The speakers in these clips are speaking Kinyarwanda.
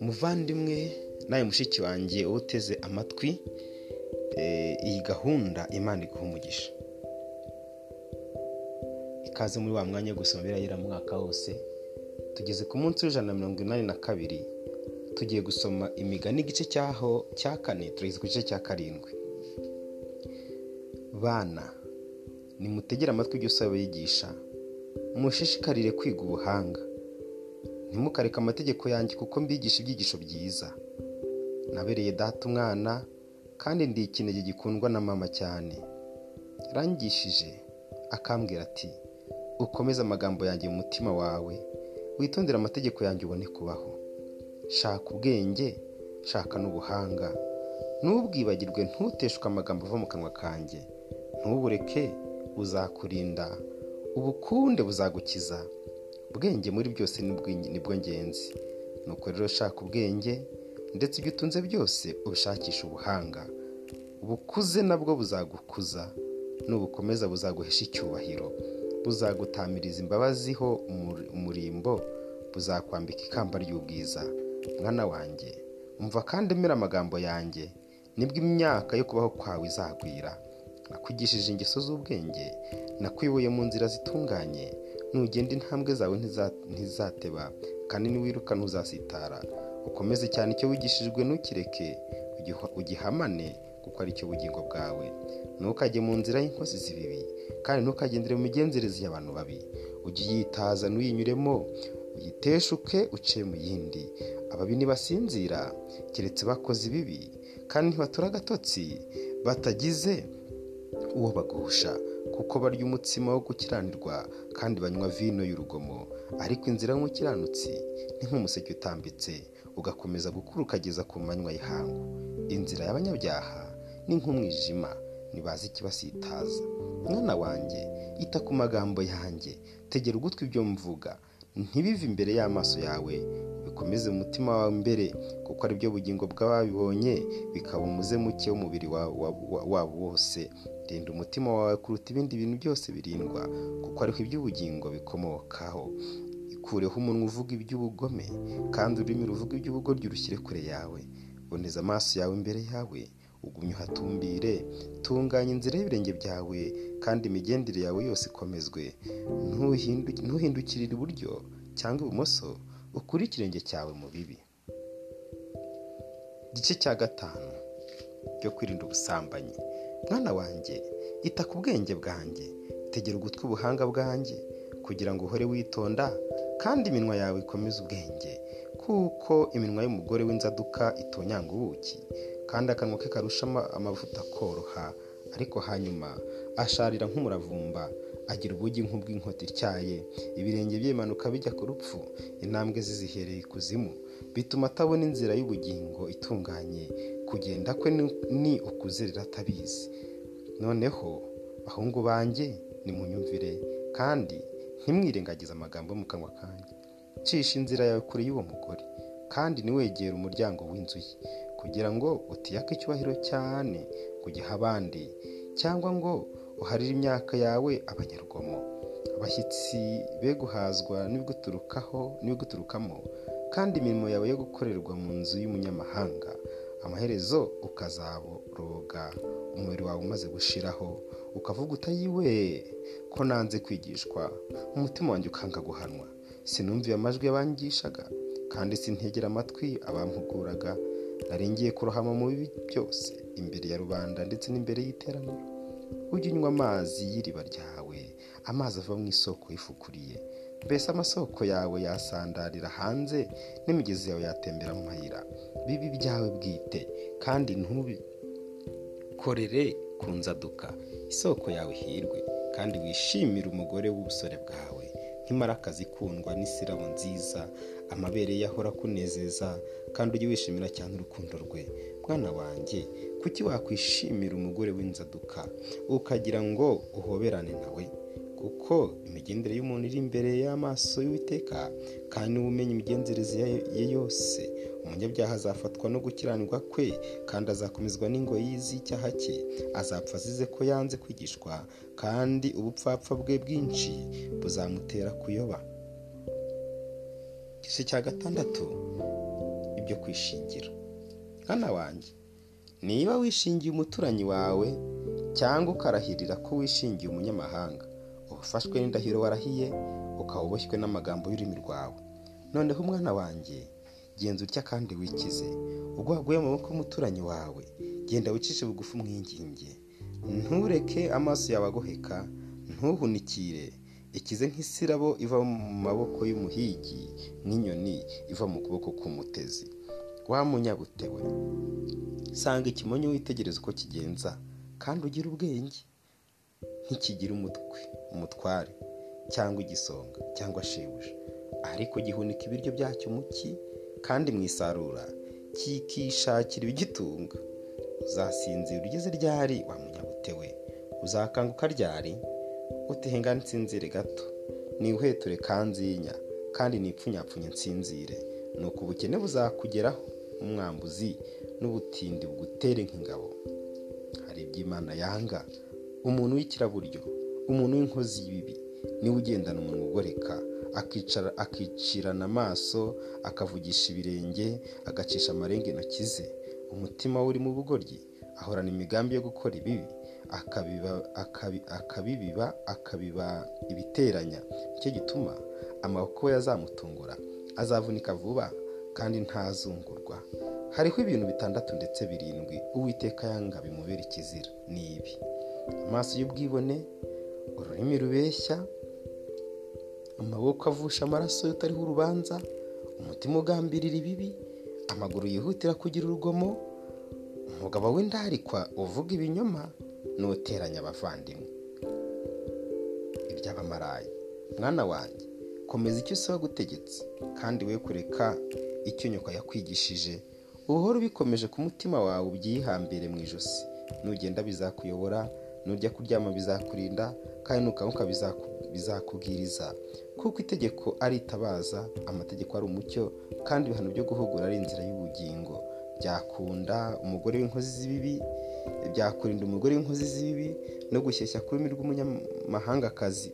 muvandimwe nawe mushiki wanjye uteze amatwi iyi gahunda imana iguha umugisha. Ikaze muri wa mwanya wo gusoma birayira mwaka wose tugeze ku munsi w'ijana na mirongo inani na kabiri tugiye gusoma imigani igice cyaho cya kane tugeze ku gice cya karindwi. Bana nimutegere amatwi ibyo usaba yigisha. Mushishikarire kwiga ubuhanga. Ntimukareke amategeko yanjye kuko mbigisha ibyigisho byiza. Nabereye data umwana kandi ndi ikinege gikundwa na mama cyane. Yarangishije akambwira ati ukomeze amagambo yanjye mu mutima wawe witondere amategeko yanjye ubone kubaho. Shaka ubwenge shaka n'ubuhanga. Ntubwibagirwe ntuteshwe amagambo ava mu kanwa kanjye. Ntubureke buzakurinda ubukunde buzagukiza. Ubwenge muri byose ni bwo ngenzi. Nuko rero shaka ubwenge ndetse ibyo utunze byose ubishakisha ubuhanga. Ubukuze nabwo buzagukuza nubukomeza buzaguhesha icyubahiro. Buzagutamiriza imbabazi ho umurimbo buzakwambika ikamba ry'ubwiza. Mwana wanjye umva kandi emera amagambo yanjye ni bwo imyaka yo kubaho kwawe izagwira. Nakwigishije ingeso z'ubwenge nakwibuye mu nzira zitunganye. Nugenda intambwe zawe ntizateba kandi niwiruka ntuzasitara. Ukomeze cyane icyo wigishijwe ntukireke ugihamane kuko ari cyo bugingo bwawe. Ntukajye mu nzira y'inkozi z'ibibi kandi ntukagendere mu migenzereze y'abantu babi. Ujye uyitaza ntuyinyuremo uyiteshuke uce mu yindi. Ababi ntibasinzira keretse bakoze ibibi kandi ntibatura agatotsi batagize uwo bagusha kuko barya umutsima wo gukiranirwa kandi banywa vino y'urugomo. Ariko inzira y'umukiranutsi ni nk'umuseke utambitse ugakomeza gukura ukageza ku manywa y'ihangu. Inzira y'abanyabyaha ni nk'umwijima ntibazi ikibasitaza. Mwana wanjye ita ku magambo yanjye tegera ugutwi ibyo mvuga. Ntibive imbere y'amaso yawe bikomeze umutima wawe imbere kuko ari byo bugingo bw'ababibonye bikaba umuze muke w'umubiri wabo wose. Rinda umutima wawe kuruta ibindi bintu byose birindwa kuko ariho iby'ubugingo bikomokaho. Ikureho umunwa uvuga iby'ubugome kandi ururimi ruvuga iby'ubugoryi urushyire kure yawe. Boneza amaso yawe imbere yawe ugumye uhatumbire tunganya inzira y'ibirenge byawe kandi imigendere yawe yose ikomezwe. Ntuhindukirire iburyo cyangwa ibumoso ukure ikirenge cyawe mu bibi. Igice cya gatanu cyo kwirinda ubusambanyi. Mwana wanjye ita ku bwenge bwanjye. Tegera ugutwi ubuhanga bwanjye kugira ngo uhore witonda kandi iminwa yawe ikomeze ubwenge. Kuko iminwa y'umugore w'inzaduka itonyanga ubuki kandi akanwa ke karusha amavuta koroha. Ariko hanyuma asharira nk'umuravumba agira ubugi nk'ubw'inkota ityaye. Ibirenge bye bimanuka bijya ku rupfu intambwe ze zihereye ikuzimu. Bituma atabona inzira y'ubugingo itunganye. Kugenda kwe ni ukuzerera atabizi noneho bahungu banjye nimunyumvire kandi ntimwirengagize amagambo yo mu kanwa kanjye. Cisha inzira yawe kure y'uwo mugore kandi ntiwegere umuryango w'inzu ye kugira ngo utiyake icyubahiro cyane kugiha abandi cyangwa ngo uharire imyaka yawe abanyarugomo abashyitsi be guhazwa n'ibiguturukamo kandi imirimo yawe yo gukorerwa mu nzu y'umunyamahanga amaherezo ukazaboroga umubiri wawe umaze gushiraho ukavuga utayiwe ko nanze kwigishwa. Umutima wanjye ukanga guhanwa sinumviye amajwi y'abangishaga kandi sintegera amatwi abampuguraga. Naringiye kurohama mu bibi byose imbere ya rubanda ndetse n'imbere y'iteraniro. Ujye unywa amazi y'iriba ryawe amazi ava mu isoko yifukuriye. Mbese amasoko yawe yasandarira hanze n'imigezi yawe yatembera mu mayira. Bibi byawe bwite kandi ntubikorere ku nzaduka. Isoko yawe hirwe kandi wishimire umugore w'ubusore bwawe. Nk'imparakazi ikundwa n'isirabo nziza amabere ye ahora akunezeza kandi ujye wishimira cyane urukundo rwe. Mwana wanjye kuki wakwishimira umugore w'inzaduka? Ukagira ngo uhoberane nawe kuko imigendere y'umuntu iri imbere y'amaso y'uwiteka kandi niba umenya imigenzereze ye yose umunyabyaha azafatwa no gukiranirwa kwe kandi azakomezwa n'ingoyi z'icyaha cye. Azapfa azize ko yanze kwigishwa kandi ubupfapfa bwe bwinshi buzamutera kuyoba. Igice cya gatandatu ibyo kwishingira. Hano wanjye niba wishingiye umuturanyi wawe cyangwa ukarahirira ko wishingiye umunyamahanga ufashwe n'indahiro warahiye ukaba uboshywe n'amagambo y'ururimi rwawe. Noneho umwana wanjye genza utya kandi wikize. Ubwo waguye mu maboko y'umuturanyi wawe genda wicishe bugufi umwinginge. Ntureke amaso yawe agoheka ntuhunikire. Ikize nk'isirabo iva mu maboko y'umuhigi nk'inyoni iva mu kuboko k'umutezi. Wa munyabutewe sanga ikimonyo witegereza uko kigenza kandi ugire ubwenge. Ntikigira umutwe umutware cyangwa igisonga cyangwa shebuja. Ariko gihunika ibiryo byacyo mu ki? Kandi mu isarura kikishakira ibigitunga. Uzasinzira ugeze ryari wa munyabutewe uzakanguka ryari utihengane nsinzire gato. Niwuheture kanzinya kandi nipfunyapfunye nsinzire. Ni uko ubukene buzakugeraho. Umwambuzi n'ubutindi bugutere nk'ingabo. Hari iby'imana yanga. Umuntu w'ikiraburyo umuntu w'inkozi y'ibibi. Niwe ugendana umunwa ugoreka. Akicirana amaso akavugisha ibirenge agacisha amarenga intoki ze. Umutima we uri mu bugoryi ahorana imigambi yo gukora ibibi akabibiba akabiba ibiteranya. Nicyo gituma amaboko ye azamutungura azavunika vuba kandi ntazungurwa. Hariho ibintu bitandatu ndetse birindwi uwiteka yanga bimubera ikizira. Ni ibi. Amaso y'ubwibone ururimi rubeshya amaboko avusha amaraso utariho urubanza umutima ugambirira ibibi amaguru yihutira kugira urugomo umugabo w'indarikwa uvuga ibinyoma n'uteranya abavandimwe. Iby'abamarayi mwana wanjye komeza icyo usaba gutegetse kandi we kureka icyo nyoko yakwigishije. Uhora ubikomeje ku mutima wawe ubyihambire mu ijosi. Nugenda bizakuyobora nujya kuryama bizakurinda kandi nukanguka bizakubwiriza kuko itegeko ari itabaza amategeko ari umucyo kandi ibihano byo guhugura ari inzira y'ubugingo. Byakunda umugore w'inkozi z'ibibi byakurinda umugore w'inkozi z'ibibi no gushyeshya ku rurimi rw'umunyamahangakazi.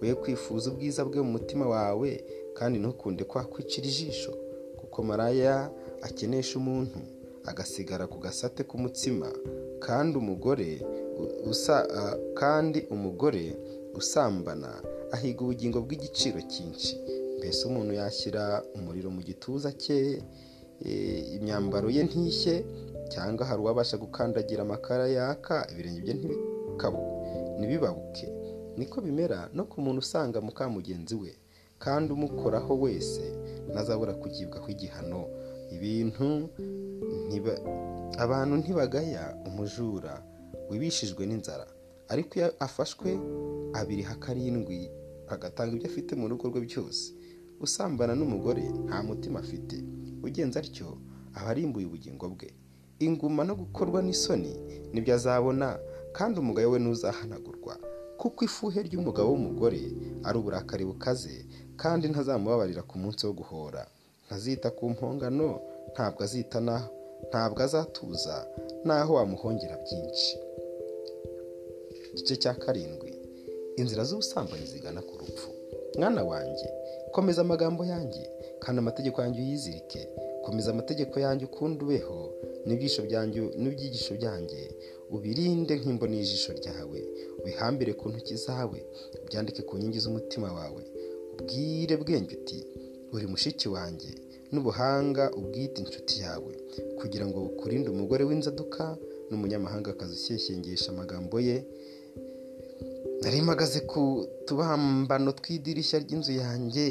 We kwifuza ubwiza bwe mu mutima wawe kandi ntukunde kwakwicira ijisho kuko maraya akenesha umuntu agasigara ku gasate k'umutsima kandi umugore usa kandi umugore usambana ahiga ubugingo bw'igiciro cyinshi. Mbese umuntu yashyira umuriro mu gituza cye imyambaro ye ntishye cyangwa hari uwabasha gukandagira amakara yaka ibirenge bye ntibibabuke. Niko bimera no ku muntu usanga muka mugenzi we kandi umukoraho wese ntazabura kugibwaho igihano ibintu abantu ntibagaya umujura wibishijwe n'inzara. Ariko iyo afashwe abiriha karindwi agatanga ibyo afite mu rugo rwe byose. Usambana n'umugore nta mutima afite. Ugenza atyo aba arimbuye ubugingo bwe. Inguma no gukorwa n'isoni ni byo azabona kandi umugabo we ntuzahanagurwa. Kuko ifuhe ry'umugabo w'umugore ari uburakari bukaze kandi ntazamubabarira ku munsi wo guhora. Ntazita ku mpongano ntabwo azita naho ntabwo azatuza naho wamuhongera byinshi. Igice cya karindwi. Inzira z'ubusambanyi zigana ku rupfu. Mwana wanjye komeza amagambo yanjye kandi amategeko yanjye uyizirike. Komeza amategeko yanjye ukundi ubeho n'ibyigisho byanjye ubirinde nk'imboni y'ijisho ryawe. Ubihambire ku ntoki zawe ubyandike ku nkingi z'umutima wawe. Ubwire bwenge uti uri mushiki wanjye n'ubuhanga ubwite inshuti yawe. Kugira ngo bukurinde umugore w'inzaduka n'umunyamahanga akazi ushyeshyengesha amagambo ye nari mpagaze ku tubambano tw'idirishya ry'inzu yanjye.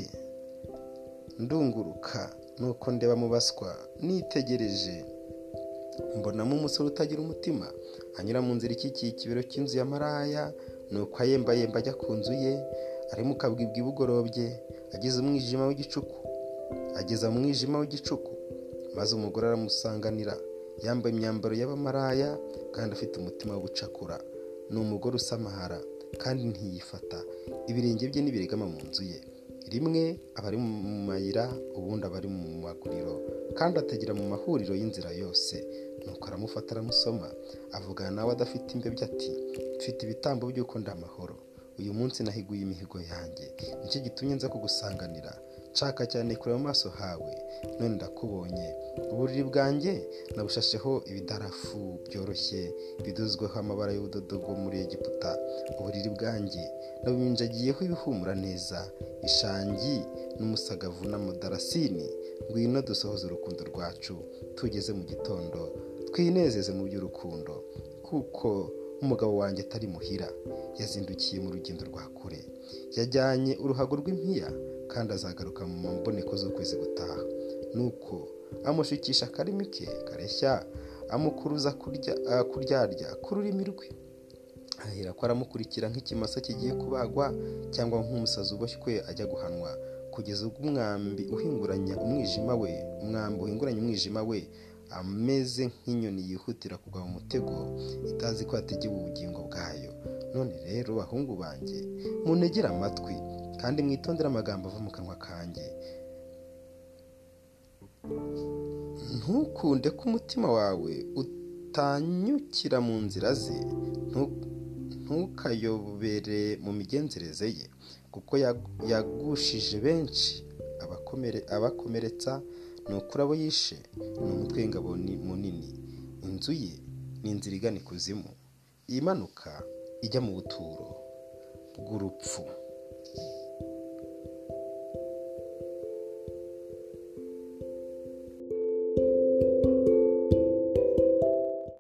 Ndunguruka nuko ndeba mu baswa nitegereje. Mbonamo umusore utagira umutima. Anyura mu nzira ikikiye ikibero cy'inzu ya maraya nuko ayembayemba ajya ku nzu ye arimo ukabwibwi bugorobye ageze umwijima w'igicuku. Ageza mu mwijima w'igicuku maze umugore aramusanganira. Yambaye imyambaro y'abamaraya kandi afite umutima w'ubucakura ni umugore usamahara kandi ntiyifata. Ibirenge bye ntibiregama mu nzu ye. Rimwe aba ari mu mayira ubundi aba ari mu maguriro. Kandi ategera mu mahuriro y'inzira yose. Nuko aramufata aramusoma. Avugana nawe adafite imbebya ati mfite ibitambo by'uko ndi amahoro uyu munsi nahiguye imihigo yanjye. Nicyo gitumye nza kugusanganira? Nshaka cyane kureba mu maso hawe none ndakubonye. Uburiri bwanjye nabushasheho ibidarafu byoroshye bidozweho amabara y'ubudodo bwo muri egiputa. Uburiri bwanjye nabuminjagiyeho ibihumura neza ishangi n'umusagavu n'amadarasini. Ngwino dusohoze urukundo rwacu tugeze mu gitondo twinezeze mu by'urukundo kuko umugabo wanjye atari muhira. Yazindukiye mu rugendo rwa kure. Yajyanye uruhago rw'impiya kandi azagaruka mu mboneko z'ukwezi gutaha. Nuko amushikisha akarimi ke kareshya amukuruza kuryarya ku rurimi rwe. Ahera ko aramukurikira nk'ikimasa kigiye kubagwa cyangwa nk'umusazi uboshywe ajya guhanwa kugeza ubwo umwambi uhinguranya umwijima we umwambi uhinguranya umwijima we ameze nk'inyoni yihutira kugwa mu mutego itazi ko yategeye ubugingo bwayo. None rero bahungu banjye munegere amatwi. Kandi mwitondere amagambo ava mu kanwa kanjye. Ntukunde ko umutima wawe utanyukira mu nzira ze. Ntukayobere mu migenzereze ye kuko yagushije benshi. Abakomeretsa ni ukuri abo yishe ni umutwe w'ingabo munini. Inzu ye ni inzira igana ikuzimu. Imanuka ijya mu buturo bw'urupfu.